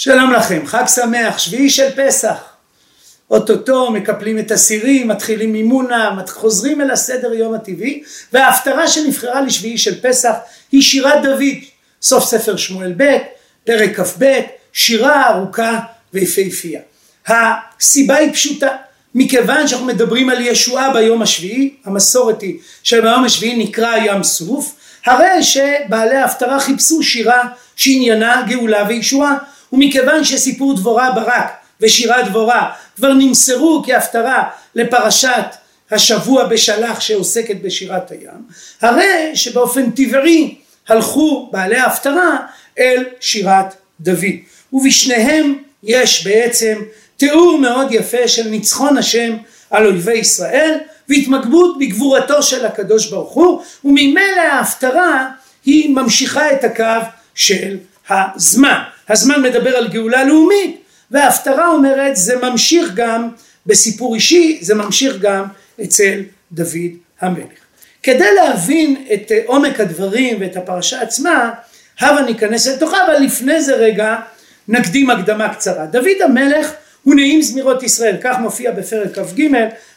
שלום לכם, חג שמח, שביעי של פסח. אוטוטו מקפלים את הסירים, מתחילים מימונה, חוזרים אל הסדר יום הטבעי, וההפטרה שנבחרה לשביעי של פסח היא שירת דוד, סוף ספר שמואל ב', פרק כ"ב, שירה ארוכה ויפהפייה. הסיבה היא פשוטה, מכיוון שאנחנו מדברים על ישועה ביום השביעי, המסורת היא שביום השביעי נקרא ים סוף, הרי שבעלי ההפטרה חיפשו שירה שעניינה גאולה וישועה, ומכיוון שסיפור דבורה ברק ושירת דבורה כבר נמסרו כהפטרה לפרשת השבוע בשלח שעוסקת בשירת הים, הרי שבאופן טבעי הלכו בעלי ההפטרה אל שירת דוד, ובשניהם יש בעצם תיאור מאוד יפה של ניצחון השם על אויבי ישראל והתמקדות בגבורתו של הקדוש ברוך הוא וממילא ההפטרה היא ממשיכה את הקו של הזמן. הזמן מדבר על גאולה לאומית וההפטרה אומרת זה ממשיך גם בסיפור אישי, זה ממשיך גם אצל דוד המלך. כדי להבין את עומק הדברים ואת הפרשה עצמה, הבה ניכנס לתוכה, אבל לפני זה רגע נקדים הקדמה קצרה. דוד המלך הוא נעים זמירות ישראל, כך מופיע בפרק כ"ג,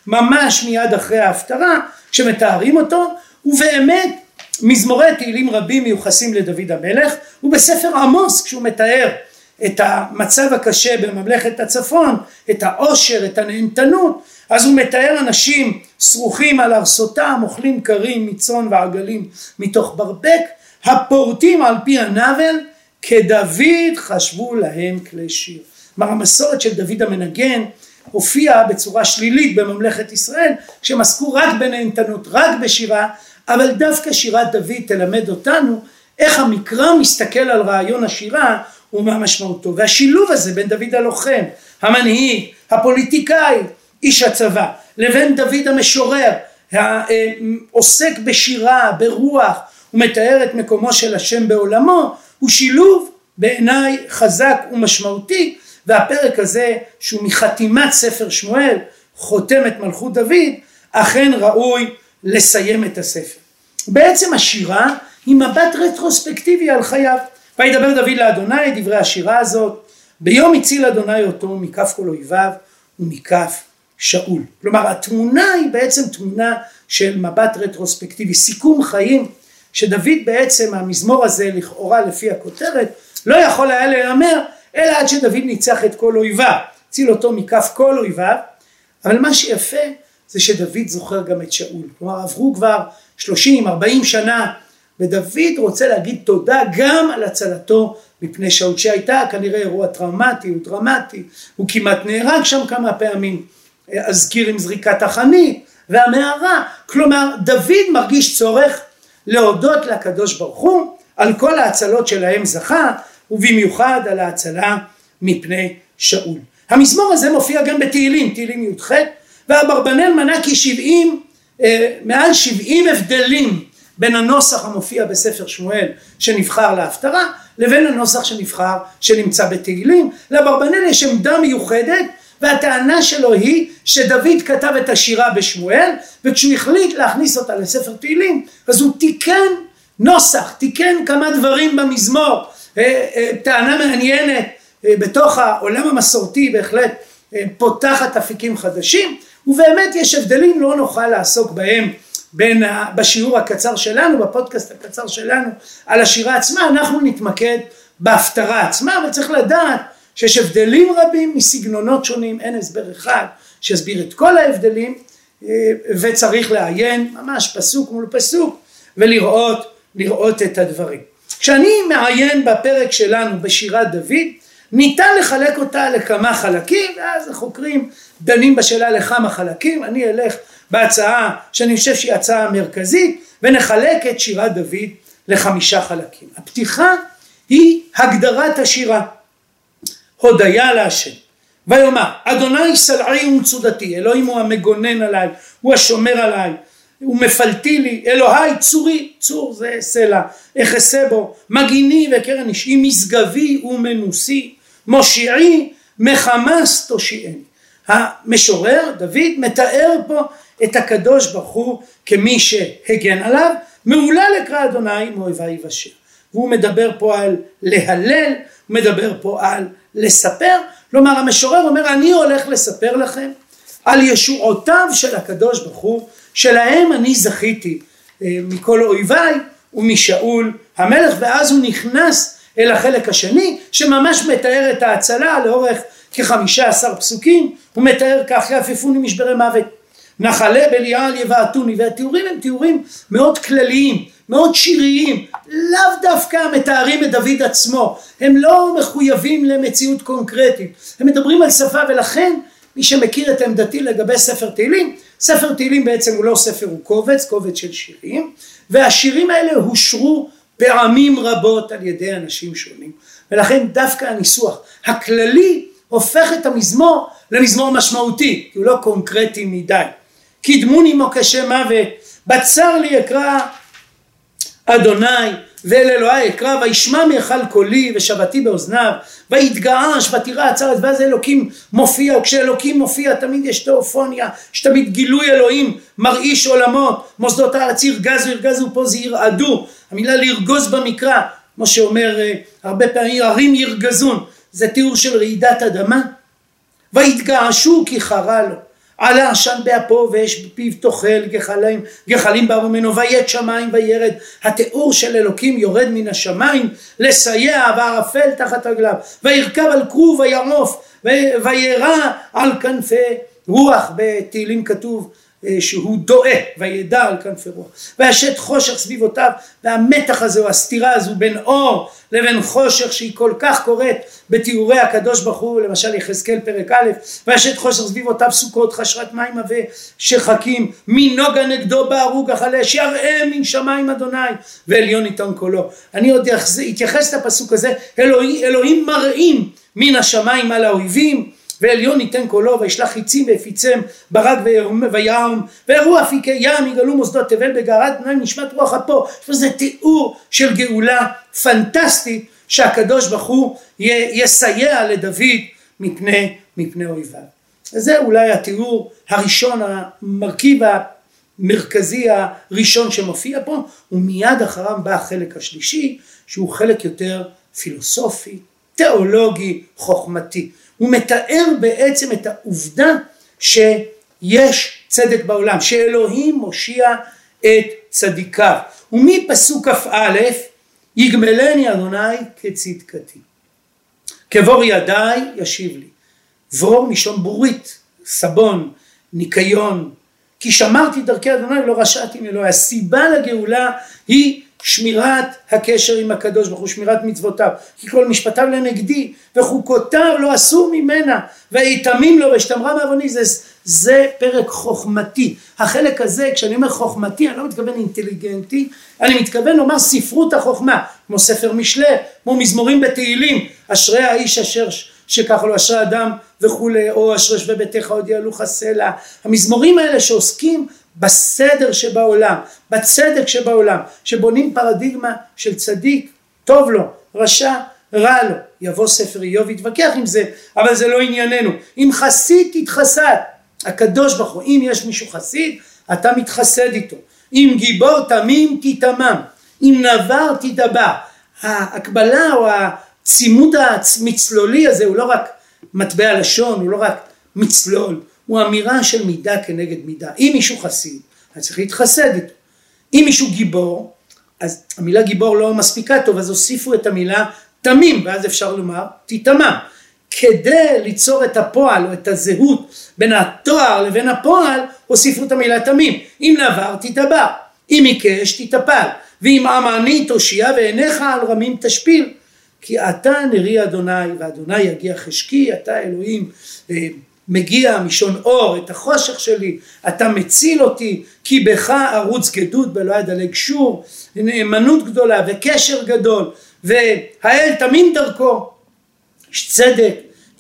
ממש מיד אחרי ההפטרה, כשמתארים אותו, ובאמת מזמורי תהילים רבים מיוחסים לדוד המלך, ובספר עמוס כשהוא מתאר את המצב הקשה בממלכת הצפון, את העושר, את הנהנתנות, אז הוא מתאר אנשים שרוכים על ארסותם, אוכלים קרים מצאן ועגלים מתוך ברבק, הפורטים על פי הנבל, כדוד חשבו להם כלי שיר. כלומר המסורת של דוד המנגן הופיעה בצורה שלילית בממלכת ישראל, שהם עסקו רק בנהנתנות, רק בשירה, אבל דווקא שירת דוד תלמד אותנו איך המקרא מסתכל על רעיון השירה ומה משמעותו. והשילוב הזה בין דוד הלוחם, המנהיג, הפוליטיקאי, איש הצבא, לבין דוד המשורר, העוסק בשירה, ברוח, ומתאר את מקומו של השם בעולמו, הוא שילוב בעיניי חזק ומשמעותי, והפרק הזה שהוא מחתימת ספר שמואל, חותם את מלכות דוד, אכן ראוי לסיים את הספר. בעצם השירה היא מבט רטרוספקטיבי על חייו. וידבר דוד לאדוני דברי השירה הזאת, ביום הציל אדוני אותו מכף כל אויביו ומכף שאול. כלומר התמונה היא בעצם תמונה של מבט רטרוספקטיבי, סיכום חיים שדוד בעצם המזמור הזה לכאורה לפי הכותרת לא יכול היה להיאמר אלא עד שדוד ניצח את כל אויביו, הציל אותו מכף כל אויביו, אבל מה שיפה זה שדוד זוכר גם את שאול, כלומר עברו כבר 30-40 שנה ודוד רוצה להגיד תודה גם על הצלתו מפני שאול שהייתה כנראה אירוע טראומטי, הוא דרמטי, הוא כמעט נהרג שם כמה פעמים, אזכיר עם זריקת החנית והמערה, כלומר דוד מרגיש צורך להודות לקדוש ברוך הוא על כל ההצלות שלהם זכה ובמיוחד על ההצלה מפני שאול. המזמור הזה מופיע גם בתהילים, תהילים י"ח ואברבנאל מנה כי שבעים, אה, מעל שבעים הבדלים בין הנוסח המופיע בספר שמואל שנבחר להפטרה לבין הנוסח שנבחר שנמצא בתהילים. לאברבנאל יש עמדה מיוחדת והטענה שלו היא שדוד כתב את השירה בשמואל וכשהוא החליט להכניס אותה לספר תהילים אז הוא תיקן נוסח, תיקן כמה דברים במזמור, אה, אה, טענה מעניינת בתוך העולם המסורתי בהחלט פותחת אפיקים חדשים ובאמת יש הבדלים לא נוכל לעסוק בהם בין בשיעור הקצר שלנו בפודקאסט הקצר שלנו על השירה עצמה אנחנו נתמקד בהפטרה עצמה אבל צריך לדעת שיש הבדלים רבים מסגנונות שונים אין הסבר אחד שיסביר את כל ההבדלים וצריך לעיין ממש פסוק מול פסוק ולראות לראות את הדברים. כשאני מעיין בפרק שלנו בשירת דוד ניתן לחלק אותה לכמה חלקים ואז החוקרים דנים בשאלה לכמה חלקים. אני אלך בהצעה שאני חושב שהיא הצעה מרכזית ונחלק את שירת דוד לחמישה חלקים. הפתיחה היא הגדרת השירה. הודיה להשם. ויאמר אדוני סלעי ומצודתי אלוהים הוא המגונן עליי הוא השומר עליי ומפלטי לי אלוהי צורי צור זה סלע אחסה בו מגיני וקרן אישי משגבי ומנוסי מושיעי מחמס תושיעני. המשורר דוד מתאר פה את הקדוש ברוך הוא כמי שהגן עליו מעולה לקרא אדוני מאויבי יבשר והוא מדבר פה על להלל מדבר פה על לספר, כלומר המשורר אומר אני הולך לספר לכם על ישועותיו של הקדוש ברוך הוא, שלהם אני זכיתי אה, מכל אויביי ומשאול המלך, ואז הוא נכנס אל החלק השני שממש מתאר את ההצלה לאורך כחמישה עשר פסוקים, הוא מתאר כך יעפפוני משברי מוות, נחלה בליעל יבעטוני, והתיאורים הם תיאורים מאוד כלליים, מאוד שיריים, לאו דווקא מתארים את דוד עצמו, הם לא מחויבים למציאות קונקרטית, הם מדברים על שפה ולכן מי שמכיר את עמדתי לגבי ספר תהילים, ספר תהילים בעצם הוא לא ספר, הוא קובץ, קובץ של שירים, והשירים האלה הושרו פעמים רבות על ידי אנשים שונים, ולכן דווקא הניסוח הכללי הופך את המזמור למזמור משמעותי, כי הוא לא קונקרטי מדי. קידמוני מוקשי מוות, בצר לי אקרא אדוני ואל אלוהי אקרא וישמע מהיכל קולי ושבתי באוזניו ויתגעש ותירץ הארץ ואז אלוקים מופיע וכשאלוקים מופיע תמיד יש תיאופוניה יש תמיד גילוי אלוהים מרעיש עולמות מוסדות הארץ ירגזו ירגזו פה זה ירעדו. המילה לרגוז במקרא כמו שאומר אה, הרבה פעמים ערים ירגזון זה תיאור של רעידת אדמה. ויתגעשו כי חרה לו עלה עשן באפו ואש בפיו תאכל גחלים, גחלים באו ממנו ויית שמיים וירד. התיאור של אלוקים יורד מן השמיים לסייע וערפל תחת רגליו וירכב על כרוב ויעוף וירא על כנפי רוח. בתהילים כתוב שהוא דועה וידע על כנפי רוח. והשת חושך סביבותיו והמתח הזה או הסתירה הזו בין אור לבין חושך שהיא כל כך קורית בתיאורי הקדוש ברוך הוא למשל יחזקאל פרק א' והשת חושך סביבותיו סוכות חשרת מים עבה שחקים מנוגה נגדו בערוג החלש יראה מן שמיים אדוני ועליון עיתון קולו. אני עוד אתייחס לפסוק הזה אלוהים, אלוהים מראים מן השמיים על האויבים ועליון ייתן קולו וישלח חיצים ויפיצם ברק ויעם ויראו אפיקי ים יגלו מוסדות תבל בגערת פנאי נשמת רוח אפו זה תיאור של גאולה פנטסטית שהקדוש ברוך הוא יסייע לדוד מפני, מפני אויביו. זה אולי התיאור הראשון המרכיב המרכזי הראשון שמופיע פה ומיד אחריו בא החלק השלישי שהוא חלק יותר פילוסופי תיאולוגי חוכמתי הוא מתאר בעצם את העובדה שיש צדק בעולם, שאלוהים מושיע את צדיקיו. ומפסוק כ"א יגמלני אדוני כצדקתי. כבור ידיי ישיב לי. בור משון בורית, סבון, ניקיון. כי שמרתי דרכי אדוני ולא רשעתי מאלוהי. הסיבה לגאולה היא שמירת הקשר עם הקדוש ברוך הוא, שמירת מצוותיו, כי כל משפטיו לנגדי וחוקותיו לא אסור ממנה ויתמים לו ושתמרה מעווני זה, זה פרק חוכמתי. החלק הזה כשאני אומר חוכמתי אני לא מתכוון אינטליגנטי, אני מתכוון לומר ספרות החוכמה, כמו ספר משלי, כמו מזמורים בתהילים, אשרי האיש אשר שככה לו אשרי אדם וכולי, או אשרי שווה ביתך עוד יעלוך סלע, המזמורים האלה שעוסקים בסדר שבעולם, בצדק שבעולם, שבונים פרדיגמה של צדיק, טוב לו, רשע, רע לו. יבוא ספר איוב יתווכח עם זה, אבל זה לא ענייננו. אם חסיד תתחסד, הקדוש ברוך הוא, אם יש מישהו חסיד, אתה מתחסד איתו. אם גיבור תמים תיתמם, אם נבר תדבר. ההקבלה או הצימוד המצלולי הזה הוא לא רק מטבע לשון, הוא לא רק מצלול, הוא אמירה של מידה כנגד מידה. אם מישהו חסיד, אז צריך להתחסד איתו. אם מישהו גיבור, אז המילה גיבור לא מספיקה טוב, אז הוסיפו את המילה תמים, ואז אפשר לומר תיטמע. כדי ליצור את הפועל או את הזהות בין התואר לבין הפועל, הוסיפו את המילה תמים. אם נבר תתבר, אם עיקש תתאפל, ואם עמני תושיע ועיניך על רמים תשפיל. כי אתה נרי אדוני, ואדוני יגיע חשקי, אתה אלוהים אה, מגיע משון אור את החושך שלי, אתה מציל אותי, כי בך ערוץ גדוד ולא ידלג שור, נאמנות גדולה וקשר גדול, והאל תמים דרכו, יש צדק,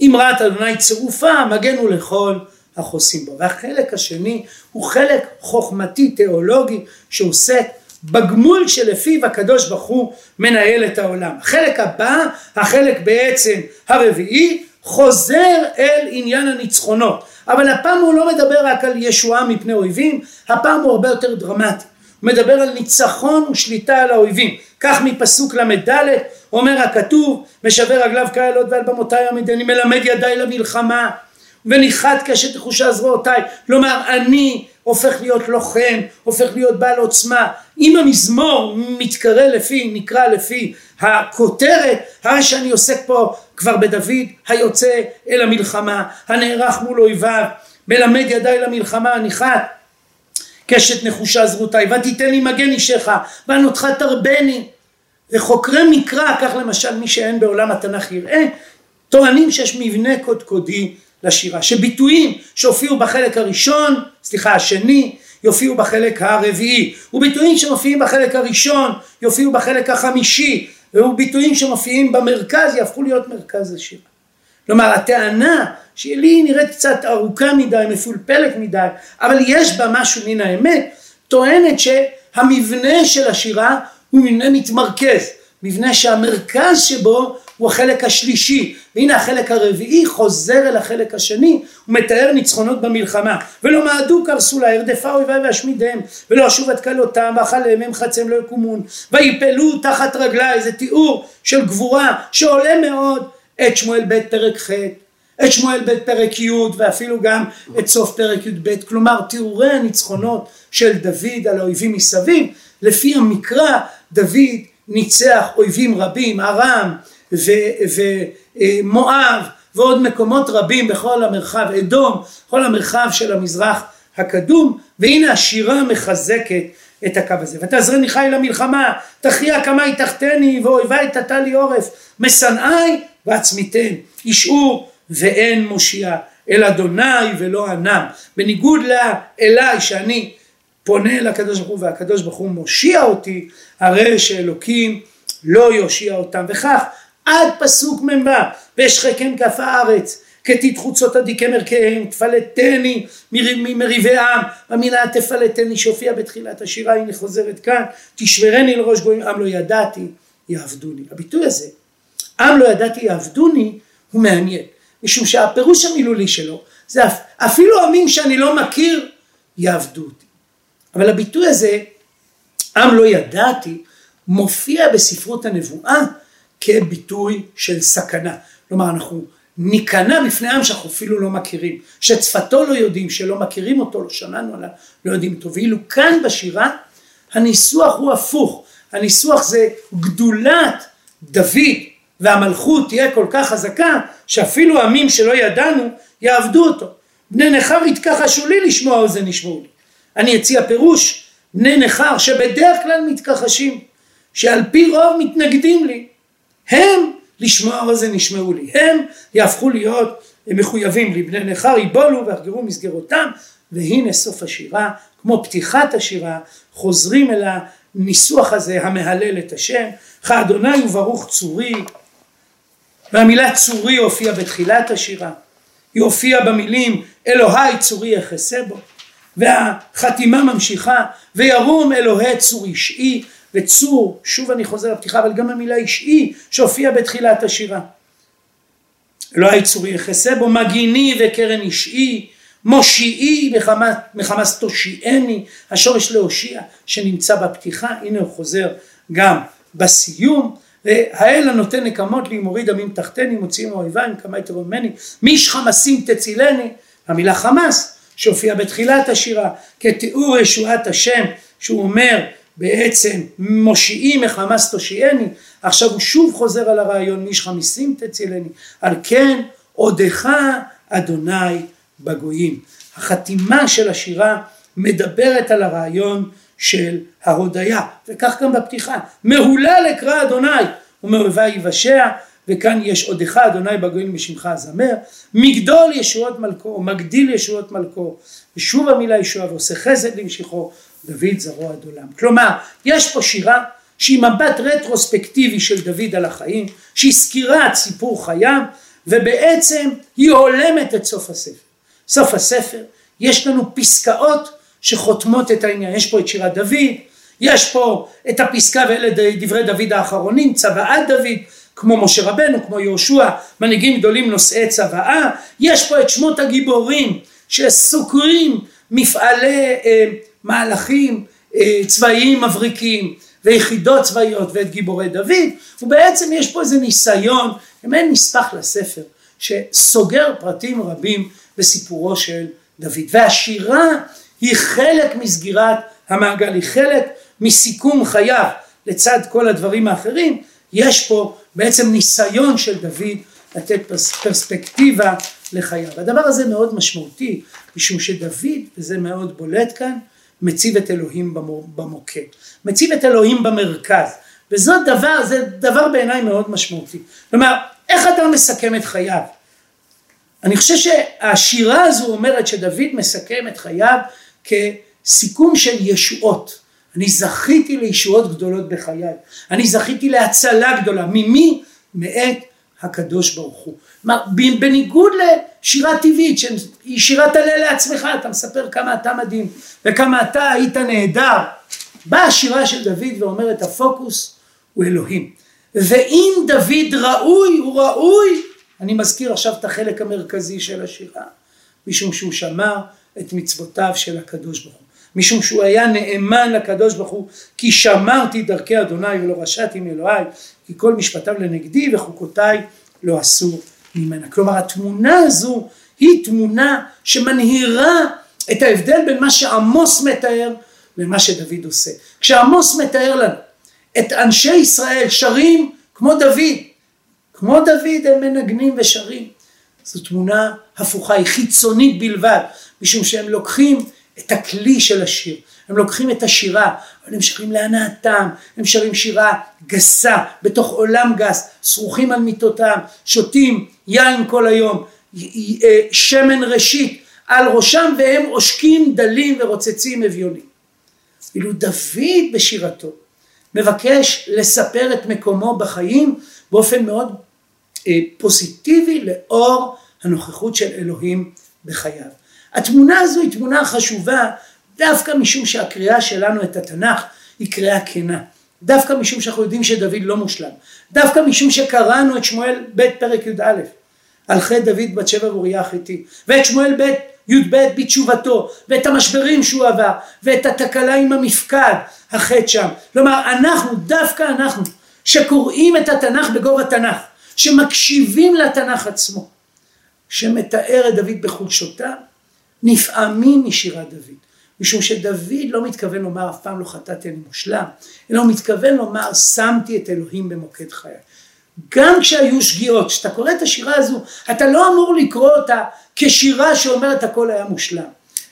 אמרת אדוני צירופה, מגנו לכל החוסים בו. והחלק השני הוא חלק חוכמתי תיאולוגי שעוסק בגמול שלפיו הקדוש ברוך הוא מנהל את העולם. החלק הבא, החלק בעצם הרביעי, חוזר אל עניין הניצחונות. אבל הפעם הוא לא מדבר רק על ישועה מפני אויבים, הפעם הוא הרבה יותר דרמטי. הוא מדבר על ניצחון ושליטה על האויבים. כך מפסוק ל"ד אומר הכתוב משבר רגליו כאלות ועל במותיי עמידני מלמד ידיי למלחמה וניחת קשת תחושה זרועותיי כלומר אני הופך להיות לוחם הופך להיות בעל עוצמה אם המזמור מתקרא לפי נקרא לפי הכותרת הרי שאני עוסק פה כבר בדוד היוצא אל המלחמה הנערך מול אויביו מלמד ידיי למלחמה הניחת קשת נחושה זרותיי ותיתן לי מגן אישך וענותך תרבני. וחוקרי מקרא כך למשל מי שאין בעולם התנ"ך יראה טוענים שיש מבנה קודקודי לשירה שביטויים שהופיעו בחלק הראשון סליחה השני יופיעו בחלק הרביעי וביטויים שמופיעים בחלק הראשון יופיעו בחלק החמישי וביטויים שמופיעים במרכז יהפכו להיות מרכז השירה כלומר הטענה שלי נראית קצת ארוכה מדי, מפולפלת מדי, אבל יש בה משהו מן האמת, טוענת שהמבנה של השירה הוא מבנה מתמרכז, מבנה שהמרכז שבו הוא החלק השלישי, והנה החלק הרביעי חוזר אל החלק השני, הוא מתאר ניצחונות במלחמה, ולא מעדו קרסו לה, הרדפה אויבי ואשמידיהם, ולא אשוב עד כלותם, ואכלם הם חצם לא יקומון, ויפלו תחת רגלי, זה תיאור של גבורה שעולה מאוד. את שמואל ב' פרק ח', את שמואל ב' פרק י' ואפילו גם את סוף פרק י"ב, כלומר תיאורי הניצחונות של דוד על האויבים מסביב, לפי המקרא דוד ניצח אויבים רבים, ארם ומואב ועוד מקומות רבים בכל המרחב, אדום, כל המרחב של המזרח הקדום, והנה השירה מחזקת את הקו הזה. ותעזרני חי למלחמה, תכריע קמי תחתני ואויבי תתה לי עורף, משנאי ועצמיתן, ישעו ואין מושיע, אל אדוני ולא ענם. בניגוד לאליי שאני פונה אל הקדוש ברוך הוא והקדוש ברוך הוא מושיע אותי, הרי שאלוקים לא יושיע אותם. וכך עד פסוק מ"ו, ואשחקם כף הארץ, כתית חוצות עדי כמרכיהם, תפלטני ממריבי עם, במילה תפלטני שהופיע בתחילת השירה, הנה חוזרת כאן, תשברני לראש גויים, עם לא ידעתי, יעבדוני. הביטוי הזה, עם לא ידעתי יעבדוני, הוא מעניין. משום שהפירוש המילולי שלו זה אפילו עמים שאני לא מכיר יעבדו אותי. אבל הביטוי הזה, עם לא ידעתי, מופיע בספרות הנבואה כביטוי של סכנה. כלומר אנחנו ניכנע בפני עם שאנחנו אפילו לא מכירים, שצפתו לא יודעים, שלא מכירים אותו, לא שמענו עליו, לא יודעים אותו. ואילו כאן בשירה הניסוח הוא הפוך, הניסוח זה גדולת דוד והמלכות תהיה כל כך חזקה שאפילו עמים שלא ידענו יעבדו אותו. בני נכר יתכחשו לי לשמוע אוזן ישמעו לי. אני אציע פירוש בני נכר שבדרך כלל מתכחשים שעל פי רוב מתנגדים לי הם לשמוע אוזן ישמעו לי. הם יהפכו להיות מחויבים לי בני נכר יבולו ויחגרו מסגרותם והנה סוף השירה כמו פתיחת השירה חוזרים אל הניסוח הזה המהלל את השם כאדוני וברוך צורי והמילה צורי הופיעה בתחילת השירה, היא הופיעה במילים אלוהי צורי יחסה בו, והחתימה ממשיכה וירום אלוהי צור אישי וצור, שוב אני חוזר לפתיחה, אבל גם המילה אישי שהופיעה בתחילת השירה. אלוהי צורי יחסה בו, מגיני וקרן אישי, מושיעי מחמאס תושיעני, השורש להושיע שנמצא בפתיחה, הנה הוא חוזר גם בסיום, והאל הנותן נקמות לי מוריד עמים תחתני מוציאים אויביים כמה יתרו ממני מי איש חמסים תצילני המילה חמאס שהופיע בתחילת השירה כתיאור ישועת השם שהוא אומר בעצם מושיעי מחמאס תושיעני עכשיו הוא שוב חוזר על הרעיון מי איש חמיסים תצילני? על כן עודך אדוני בגויים. החתימה של השירה מדברת על הרעיון של ההודיה, וכך גם בפתיחה, מהולל אקרא אדוני ומאויבי יבשע, וכאן יש עודך אדוני בגויים בשמך הזמר, מגדול ישועות מלכו, מגדיל ישועות מלכו, ושוב המילה ישועה ועושה חסד למשיכו, דוד זרוע עד עולם. כלומר, יש פה שירה שהיא מבט רטרוספקטיבי של דוד על החיים, שהיא סקירת סיפור חייו, ובעצם היא הולמת את סוף הספר. סוף הספר, יש לנו פסקאות שחותמות את העניין, יש פה את שירת דוד, יש פה את הפסקה ואלה דברי דוד האחרונים, צוואת דוד, כמו משה רבנו, כמו יהושע, מנהיגים גדולים נושאי צוואה, יש פה את שמות הגיבורים שסוקרים מפעלי אה, מהלכים אה, צבאיים מבריקים, ויחידות צבאיות ואת גיבורי דוד, ובעצם יש פה איזה ניסיון, מעין נספח לספר, שסוגר פרטים רבים בסיפורו של דוד. והשירה היא חלק מסגירת המעגל, היא חלק מסיכום חייו לצד כל הדברים האחרים, יש פה בעצם ניסיון של דוד לתת פרספקטיבה לחייו. הדבר הזה מאוד משמעותי, משום שדוד, וזה מאוד בולט כאן, מציב את אלוהים במוקד, מציב את אלוהים במרכז, וזאת דבר, זה דבר בעיניי מאוד משמעותי. כלומר, איך אתה מסכם את חייו? אני חושב שהשירה הזו אומרת שדוד מסכם את חייו כסיכום של ישועות. אני זכיתי לישועות גדולות בחיי, אני זכיתי להצלה גדולה, ממי? מאת הקדוש ברוך הוא. בניגוד לשירה טבעית שהיא שירת הלל לעצמך, אתה מספר כמה אתה מדהים וכמה אתה היית נהדר. באה השירה של דוד ואומרת הפוקוס הוא אלוהים. ואם דוד ראוי, הוא ראוי, אני מזכיר עכשיו את החלק המרכזי של השירה, משום שהוא שמר את מצוותיו של הקדוש ברוך הוא. משום שהוא היה נאמן לקדוש ברוך הוא כי שמרתי דרכי אדוני ולא רשעתי מאלוהי כי כל משפטיו לנגדי וחוקותיי לא אסור ממנה. כלומר התמונה הזו היא תמונה שמנהירה את ההבדל בין מה שעמוס מתאר למה שדוד עושה. כשעמוס מתאר לנו את אנשי ישראל שרים כמו דוד, כמו דוד הם מנגנים ושרים. זו תמונה הפוכה, היא חיצונית בלבד, משום שהם לוקחים את הכלי של השיר. הם לוקחים את השירה, אבל הם שרים להנאתם, הם שרים שירה גסה, בתוך עולם גס, שרוכים על מיטותם, שותים יין כל היום, אה, שמן ראשית על ראשם והם עושקים דלים ורוצצים אביונים. אילו דוד בשירתו מבקש לספר את מקומו בחיים באופן מאוד אה, פוזיטיבי לאור הנוכחות של אלוהים בחייו. התמונה הזו היא תמונה חשובה דווקא משום שהקריאה שלנו את התנ"ך היא קריאה כנה. דווקא משום שאנחנו יודעים שדוד לא מושלם. דווקא משום שקראנו את שמואל ב' פרק י"א על חטא דוד בת שבע ואוריה החיתי ואת שמואל ב' י"ב בתשובתו ואת המשברים שהוא עבר ואת התקלה עם המפקד החטא שם. כלומר אנחנו דווקא אנחנו שקוראים את התנ"ך בגובה תנ"ך שמקשיבים לתנ"ך עצמו שמתאר את דוד בחולשותיו נפעמים משירת דוד, משום שדוד לא מתכוון לומר אף פעם לא חטאתי אני מושלם, אלא הוא מתכוון לומר שמתי את אלוהים במוקד חיי. גם כשהיו שגיאות, כשאתה קורא את השירה הזו, אתה לא אמור לקרוא אותה כשירה שאומרת הכל היה מושלם,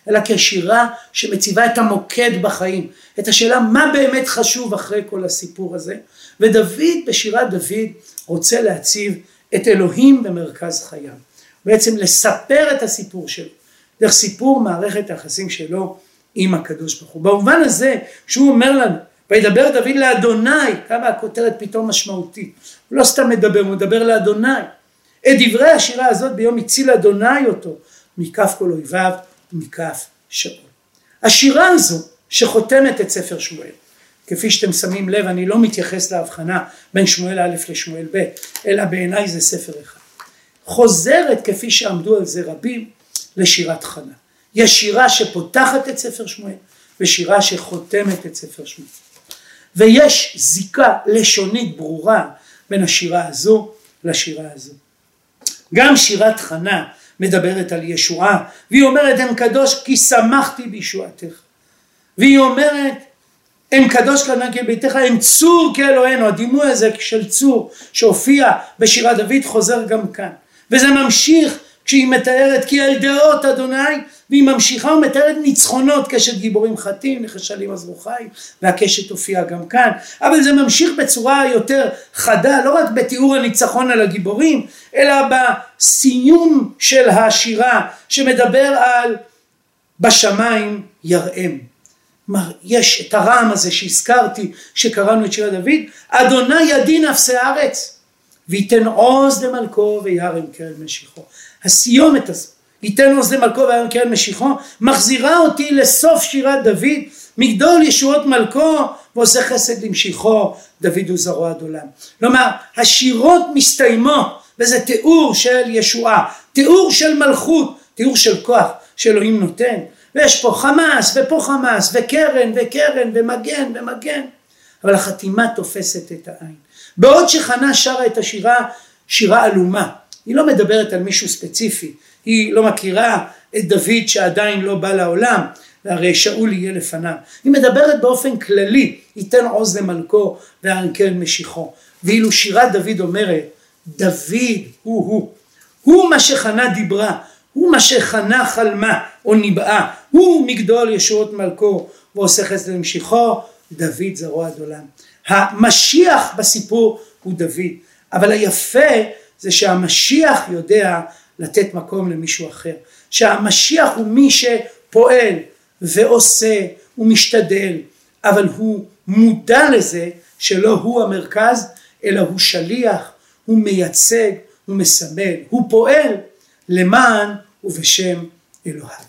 אלא כשירה שמציבה את המוקד בחיים, את השאלה מה באמת חשוב אחרי כל הסיפור הזה, ודוד בשירת דוד רוצה להציב את אלוהים במרכז חייו, בעצם לספר את הסיפור שלו, דרך סיפור מערכת היחסים שלו עם הקדוש ברוך הוא. במובן הזה, כשהוא אומר לנו, וידבר דוד לאדוני, כמה הכותרת פתאום משמעותית. הוא לא סתם מדבר, הוא מדבר לאדוני. את דברי השירה הזאת ביום הציל אדוני אותו מכף כל אויביו ומכף שאול. השירה הזו שחותמת את ספר שמואל, כפי שאתם שמים לב, אני לא מתייחס להבחנה בין שמואל א' לשמואל ב', אלא בעיניי זה ספר אחד. חוזרת כפי שעמדו על זה רבים לשירת חנה. יש שירה שפותחת את ספר שמואל ושירה שחותמת את ספר שמואל. ויש זיקה לשונית ברורה בין השירה הזו לשירה הזו. גם שירת חנה מדברת על ישועה והיא אומרת אם קדוש כי שמחתי בישועתך והיא אומרת אם קדוש קנה כביתך אם צור כאלוהינו הדימוי הזה של צור שהופיע בשירת דוד חוזר גם כאן וזה ממשיך כשהיא מתארת כי על דעות אדוני והיא ממשיכה ומתארת ניצחונות קשת גיבורים חטאים נחשלים עזרו חי והקשת הופיעה גם כאן. אבל זה ממשיך בצורה יותר חדה לא רק בתיאור הניצחון על הגיבורים אלא בסיום של השירה שמדבר על בשמיים יראם יש את הרעם הזה שהזכרתי שקראנו את שירת דוד אדוני ידין אפסי הארץ וייתן עוז למלכו וירם קרן משיחו הסיומת הזו, ייתן עוז למלכו והיום קרן משיחו, מחזירה אותי לסוף שירת דוד, מגדול ישועות מלכו ועושה חסד למשיחו, דוד הוא זרוע עד עולם. כלומר, השירות מסתיימות, וזה תיאור של ישועה, תיאור של מלכות, תיאור של כוח שאלוהים נותן, ויש פה חמאס ופה חמאס וקרן וקרן ומגן ומגן, אבל החתימה תופסת את העין. בעוד שחנה שרה את השירה, שירה עלומה, היא לא מדברת על מישהו ספציפי, היא לא מכירה את דוד שעדיין לא בא לעולם, והרי שאול יהיה לפניו. היא מדברת באופן כללי, ייתן עוז למלכו והענקל משיחו. ואילו שירת דוד אומרת, דוד הוא הוא. הוא מה שחנה דיברה, הוא מה שחנה חלמה או ניבאה, הוא מגדול ישועות מלכו ועושה חסד למשיחו, דוד זרוע עד עולם. המשיח בסיפור הוא דוד, אבל היפה זה שהמשיח יודע לתת מקום למישהו אחר, שהמשיח הוא מי שפועל ועושה ומשתדל, אבל הוא מודע לזה שלא הוא המרכז, אלא הוא שליח, הוא מייצג, הוא מסמל, הוא פועל למען ובשם אלוהיו.